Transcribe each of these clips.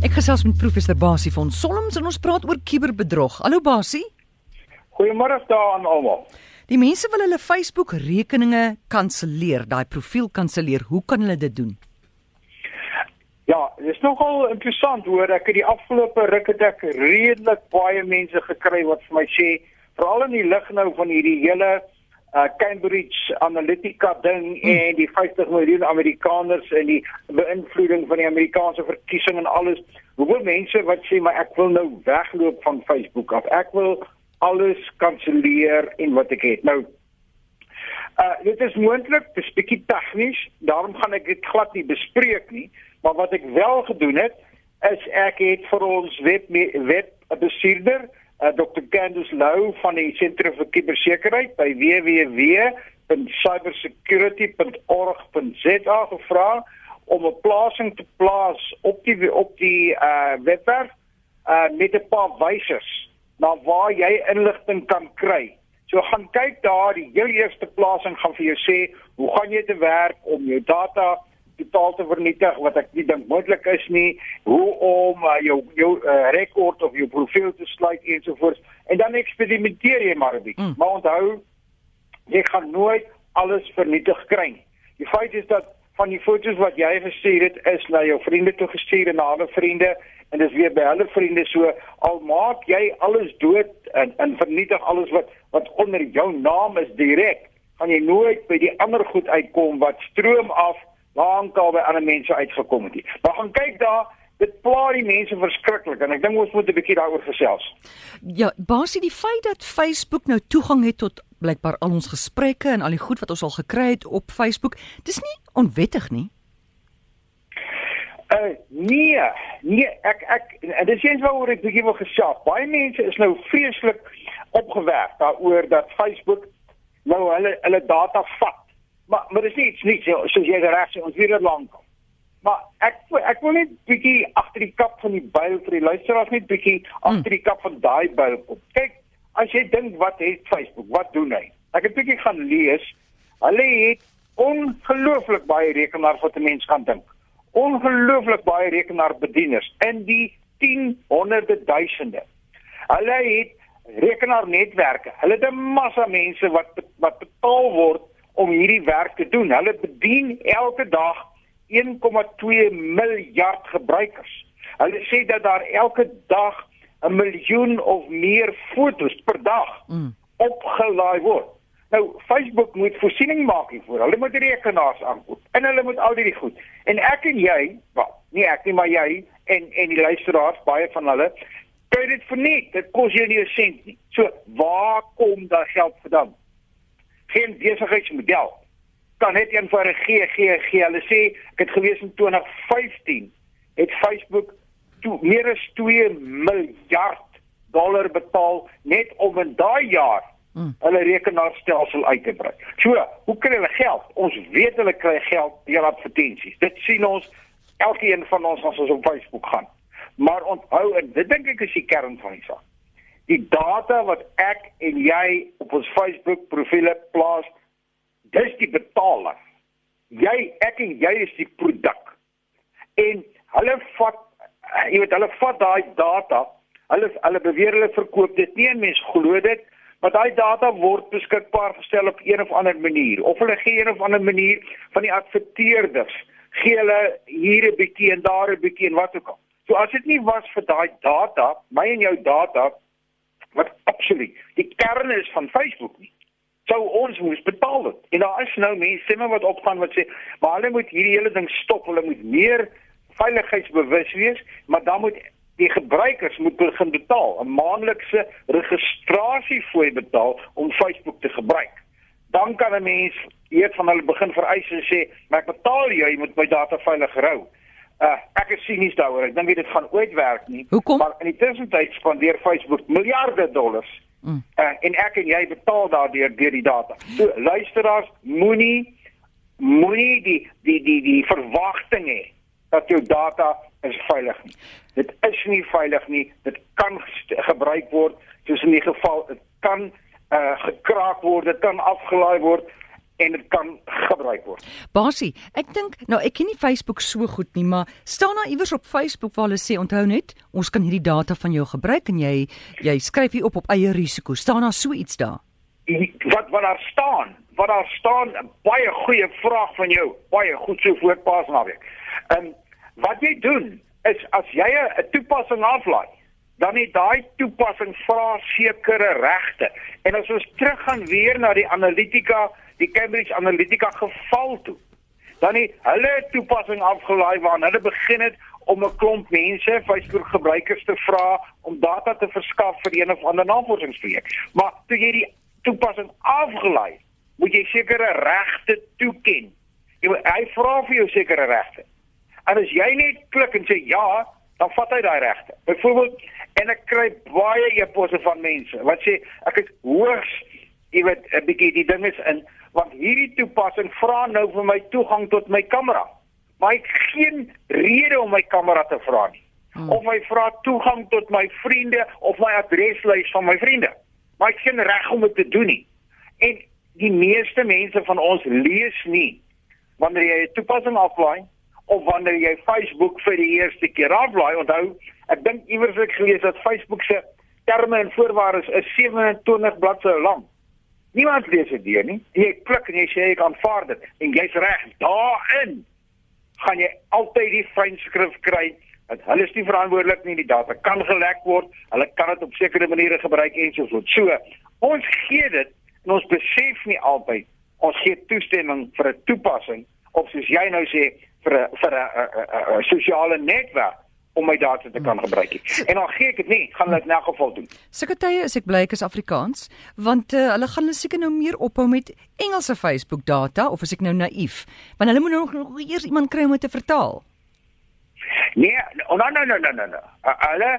Ek gesels met professor Basie van Solms en ons praat oor kuberbedrog. Hallo Basie. Goeiemôre aan almal. Die mense wil hulle Facebook rekeninge kanselleer, daai profiel kanselleer. Hoe kan hulle dit doen? Ja, dit is nogal interessant hoor. Ek het die afgelope ruk het ek redelik baie mense gekry wat vir my sê, veral in die lig nou van hierdie hele uh, Cambridge Analytica ding hmm. en die 50 miljoen Amerikaners en die beïnvloeding van die Amerikaanse verkiesing en alles. Hoeveel mense wat sê maar ek wil nou wegloop van Facebook af. Ek wil alles kanselleer en wat ek het. Nou uh dit is moontlik, dit is bietjie tegnies, daarom gaan ek dit glad nie bespreek nie, maar wat ek wel gedoen het is ek het vir ons web web bestuurder uh, Dr. Candice Lou van die Sentrum vir Kubersekuriteit by www.cybersecurity.org.za gevra om 'n plasing te plaas op die op die uh, webwerf uh, met 'n paar wysers na waar jy inligting kan kry. So gaan kyk daar, die heel eerste plasing gaan vir jou sê hoe gaan jy te werk om jou data totaal te vernietig wat ek nie dink moontlik is nie hoe om uh, jou jou uh, rekord of jou profiel te sluit ensovoorts en dan eksperimenteer jy maar 'n bietjie. Mm. maar onthou jy gaan nooit alles vernietig kry nie. Die feit is dat van die foto's wat jy gestuur het is na jou vriende toe gestuur en na ander vriende en dis weer by ander vriende. So al maak jy alles dood en en vernietig alles wat wat onder jou naam is direk gaan jy nooit by die ander goed uitkom wat stroom af lankal by ander mense uitgekom het. Maar gaan kyk daar, dit pla die mense verskriklik en ek dink ons moet 'n bietjie daaroor gesels. Ja, basies die feit dat Facebook nou toegang het tot blykbaar al ons gesprekke en al die goed wat ons al gekry het op Facebook, dis nie onwettig nie. Uh nee, nee, ek ek en dis eens waaroor ek bietjie wil gesels. Baie mense is nou vreeslik opgewerk daaroor dat Facebook nou hulle hulle data vat Maar maar dis iets nie so soos jy reg sê ons weer lank. Maar ek ek wil net bietjie agter die kap van die byl vir die luisteraars net bietjie agter die kap van daai byl kom. Kyk, as jy dink wat het Facebook? Wat doen hy? Ek het bietjie gaan lees. Hulle het ongelooflik baie rekenaar wat 'n mens kan dink. Ongelooflik baie rekenaarbedieners in die 10 honderde duisende. Hulle het rekenaarnetwerke. Hulle het 'n massa mense wat wat betaal word om hierdie werk te doen. Hulle bedien elke dag 1,2 miljard gebruikers. Hulle sê dat daar elke dag 'n miljoen of meer fotos per dag mm. opgelaai word. Nou Facebook moet voorsiening maak hiervoor. Hulle moet rekenaars aankoop en hulle moet al hierdie goed. En ek en jy, wel, nie ek nie, maar jy en en die luisteraars, baie van hulle, kry dit vir niks. Dit kos jou nie 'n sent nie. So, waar kom daai geld vandaan? Geen besigheidsmodel kan net een vir 'n GGG hulle sê ek het gewees in 2015 het Facebook toe meer as 2 miljard dollar betaal net om in daai jaar hmm. hulle rekenaarstelsel uit te brei. So, hoe kry hulle geld? Ons weet hulle kry geld deur advertensies. Dit sien ons elkeen van ons as ons op Facebook gaan. Maar onthou en dit dink ek is die kern van die saak die data wat ek en jy op ons Facebook profile plaas, dis die betaler. Jy, ek en jy is die produk. En hulle vat jy weet hulle vat daai data, hulle hulle beweer hulle verkoop dit nie en mense glo dit, maar daai data word beskikbaar gestel op een of ander manier of hulle gee een of ander manier van die adverteerders gee hulle hier 'n bietjie en daar 'n bietjie en wat ook al. So as dit nie was vir daai data, my en jou data wat absoluut die kern is van Facebook nie. Sou ons moes betaal dit. En daar is nou mense sê maar wat opgaan wat sê, maar hulle moet hierdie hele ding stop. Hulle moet meer veiligheidsbewus wees, maar dan moet die gebruikers moet begin betaal, 'n maandelikse registrasiefooi betaal om Facebook te gebruik. Dan kan 'n mens eers van hulle begin vereis en sê, "Maar ek betaal jou, jy moet my data veilig hou." Uh, ek is sinies daaroor. Ek dink dit gaan ooit werk nie. Hoekom? Maar in die tussentyd spandeer Facebook miljarde dollars. Mm. Uh, en ek en jy betaal daardeur deur die data. So luisteraars, moenie moenie die die die die verwagting hê dat jou data is veilig nie. Dit is nie veilig nie. Dit kan gebruik word soos in die geval dit kan uh gekraak word, dit kan afgelaai word en dit kan gebruik word. Basie, ek dink nou ek ken nie Facebook so goed nie, maar staan daar iewers op Facebook waar hulle sê onthou net, ons kan hierdie data van jou gebruik en jy jy skryf hier op op eie risiko. Staan daar so iets daar? Wat wat daar staan, wat daar staan, baie goeie vraag van jou. Baie goed so voor Paasnaweek. Ehm um, wat jy doen is as jy 'n toepassing aflaai, dan het daai toepassing vra sekere regte. En as ons teruggaan weer na die Analytica die Cambridge Analytica geval toe. Dan het hulle toepassing afgelaai waarin hulle begin het om 'n klomp mense, Facebook gebruikers te vra om data te verskaf vir een of ander navorsingsprojek. Maar toe jy die toepassing afgelaai, moet jy sekere regte toeken. Jy hy vra vir jou sekere regte. En as jy net klik en sê ja, dan vat hy daai regte. Byvoorbeeld en ek kry baie e-posse van mense wat sê ek is hoogs jy weet 'n bietjie die ding is in want hierdie toepassing vra nou vir my toegang tot my kamera. Maar ek geen rede om my kamera te vra nie. Hmm. Of hy vra toegang tot my vriende of my adreslys van my vriende. Maar ek geen reg om dit te doen nie. En die meeste mense van ons lees nie wanneer jy 'n toepassing aflaai of wanneer jy Facebook vir die eerste keer aflaai. Onthou, ek dink iewers ek gelees dat Facebook se terme en voorwaardes is 27 bladsye lank. Niemand lees dit deur nie. Jy klik en jy sê ek aanvaar dit en jy's reg. Daarin gaan jy altyd die fynskrif kry dat hulle is nie verantwoordelik nie, die data kan gelek word. Hulle kan dit op sekere maniere gebruik en so voort. So, ons gee dit en ons besef nie altyd ons gee toestemming vir 'n toepassing of soos jy nou sê vir 'n vir 'n sosiale netwerk om my data te kan gebruik. En dan gee ek dit nie, gaan hulle dit in elk geval doen. Sekretarye is ek bly ek is Afrikaans, want uh, hulle gaan hulle seker nou meer ophou met Engelse Facebook data of as ek nou naïef, want hulle moet nou nog eers iemand kry om dit te vertaal. Nee, oh, no no no no no no. Hulle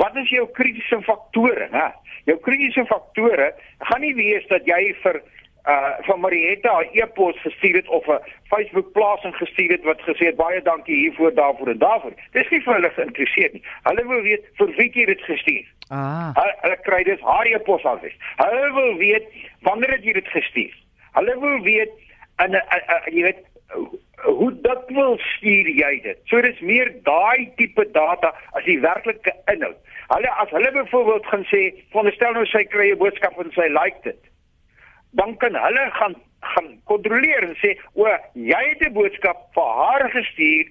wat is jou kritiese faktore, hè? Jou kritiese faktore gaan nie wees dat jy vir uh van Marietta haar e-pos gestuur het of 'n Facebook plasing gestuur het wat gesê het baie dankie hiervoor daarvoor en daarvoor. Dis nie vir hulle geïnteresseerd nie. Hulle wil weet vir wie jy dit gestuur. Ah. Hulle, hulle kry dus haar e-pos weg. Hulle wil weet wanneer het jy dit gestuur? Hulle wil weet uh, uh, jy weet hoe dit wil stuur jy dit. So dis meer daai tipe data as die werklike inhoud. Hulle as hulle byvoorbeeld gaan sê, veronderstel nou sy kry 'n boodskap en sy like dit dan kan hulle gaan gaan kontroleer en sê o, jy het 'n boodskap vir haar gestuur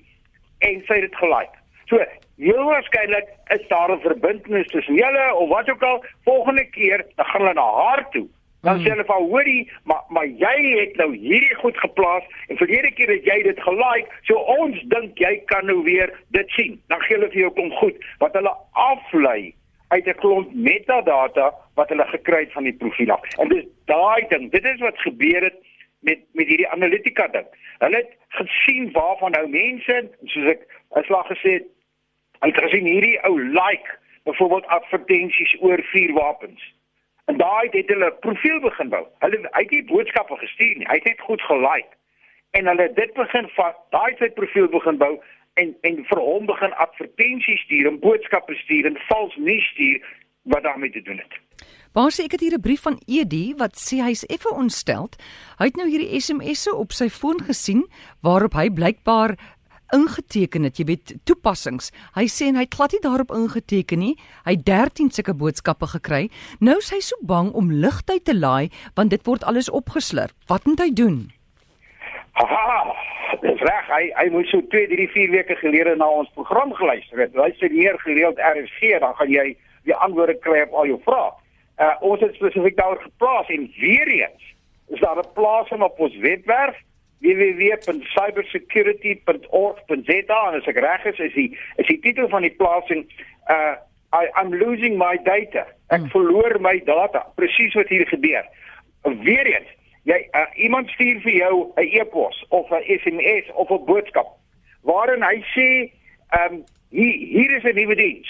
en sy het dit gelike. So, heel waarskynlik is daar 'n verbintenis tussen julle of wat ook al. Volgende keer dan gaan hulle na haar toe. Dan hmm. sê hulle van hoorie, maar maar jy het nou hierdie goed geplaas en verlede keer het jy dit gelike, so ons dink jy kan nou weer dit sien. Dan gee hulle vir jou kom goed wat hulle aflei uit 'n klomp metadata wat hulle gekry het van die profiel af. En dis daai ding, dit is wat gebeur het met met hierdie analitika ding. Hulle het gesien waarvan nou mense, soos ek aslag gesê het, het gesien hierdie ou like byvoorbeeld advertensies oor vuurwapens. En daai het hulle profiel begin bou. Hulle het nie boodskappe gestuur nie. Hy het net goed gelike. En hulle dit begin vat, daai sy profiel begin bou en en vir hom begin advertensies stuur en boodskappe stuur en vals nuus stuur wat daarmee te doen het. Baas ek het hier 'n brief van Edi wat sê hy's effe ontsteld. Hy het nou hierdie SMS'e op sy foon gesien waarop hy blykbaar ingeteken het, jy weet, toepassings. Hy sê en hy het glad nie daarop ingeteken nie. Hy het 13 sulke boodskappe gekry. Nou is hy so bang om ligtyd te laai want dit word alles opgeslurp. Wat moet hy doen? Haha, dis reg. Hy hy moet so 2, 3, 4 weke gelede na ons program geluister het. Hy sê meer gereeld RSG, dan gaan jy die antwoorde kry op al jou vrae. Uh ons het spesifiek daaroor geplaas en weer eens is daar 'n plasing op ons webwerf www.cybersecurity.org.za en as ek reg is, is die is die titel van die plasing uh I I'm losing my data. Ek hmm. verloor my data. Presies wat hier gebeur. Weer eens jy uh, iemand stuur vir jou 'n e-pos of 'n SMS of 'n boodskap waarin hy sê ehm um, hier hier is 'n nuwe diens.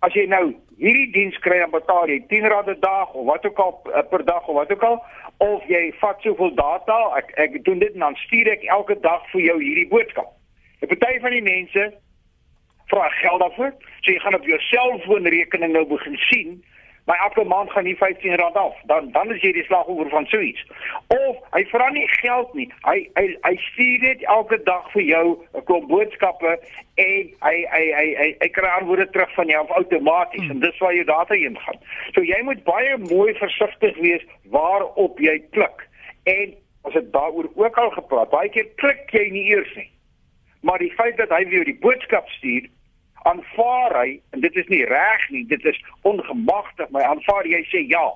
As jy nou hierdie diens kry dan betaal jy 10 rand 'n dag of wat ook al uh, per dag of wat ook al of jy vat soveel data ek ek doen dit en dan stuur ek elke dag vir jou hierdie boodskap. 'n Party van die mense vra geld daarvoor. So jy gaan op jou selfoonrekening nou begin sien my elke maand gaan nie R15 af. Dan dan is jy die slagoffer van so iets. Of hy vra nie geld nie. Hy hy hy stuur net elke dag vir jou 'n klomp boodskappe en hy hy hy hy, hy kry antwoorde terug van jou outomaties hmm. en dis waar jou data heen gaan. So jy moet baie mooi versigtig wees waarop jy klik. En as dit daaroor ook al gepraat, baie keer klik jy nie eers nie. Maar die feit dat hy vir jou die boodskap stuur aanvaar hy en dit is nie reg nie, dit is ongemagtig, maar aanvaar jy sê ja.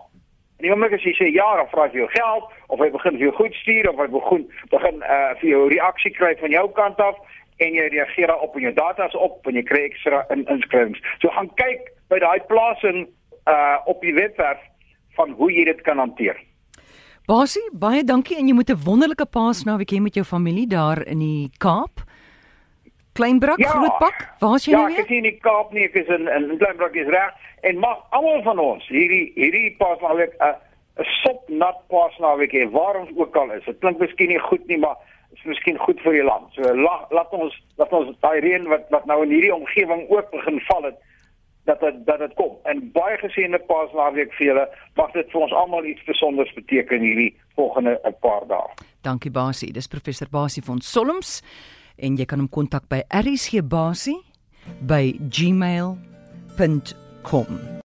En die oomblik as jy sê ja, dan vra hy jou geld of hy begin vir jou goed stuur of hy begin begin uh vir jou reaksie kry van jou kant af en jy reageer daarop en jou data's op en jy kry ekstra in, inskrywings. So gaan kyk by daai plasing uh op die webwerf van hoe jy dit kan hanteer. Basie, baie dankie en jy moet 'n wonderlike paasnaweek hê met jou familie daar in die Kaap. Kleinbrak, ja, Grootpak, waar is jy ja, nou weer? Ja, ek is in die Kaap nie, ek is in in Kleinbrak is reg en mag almal van ons hierdie hierdie paasnaweek 'n 'n sop nat paasnaweek hê waar ons ook al is. Dit klink miskien nie goed nie, maar is miskien goed vir die land. So la, laat ons laat ons daai reën wat wat nou in hierdie omgewing ook begin val het dat dit dat dit kom. En baie geseënde paasnaweek vir julle. Mag dit vir ons almal iets spesiaals beteken hierdie volgende 'n paar dae. Dankie Basie. Dis professor Basie van Solms en jy kan hom kontak by rsgbasie by gmail.com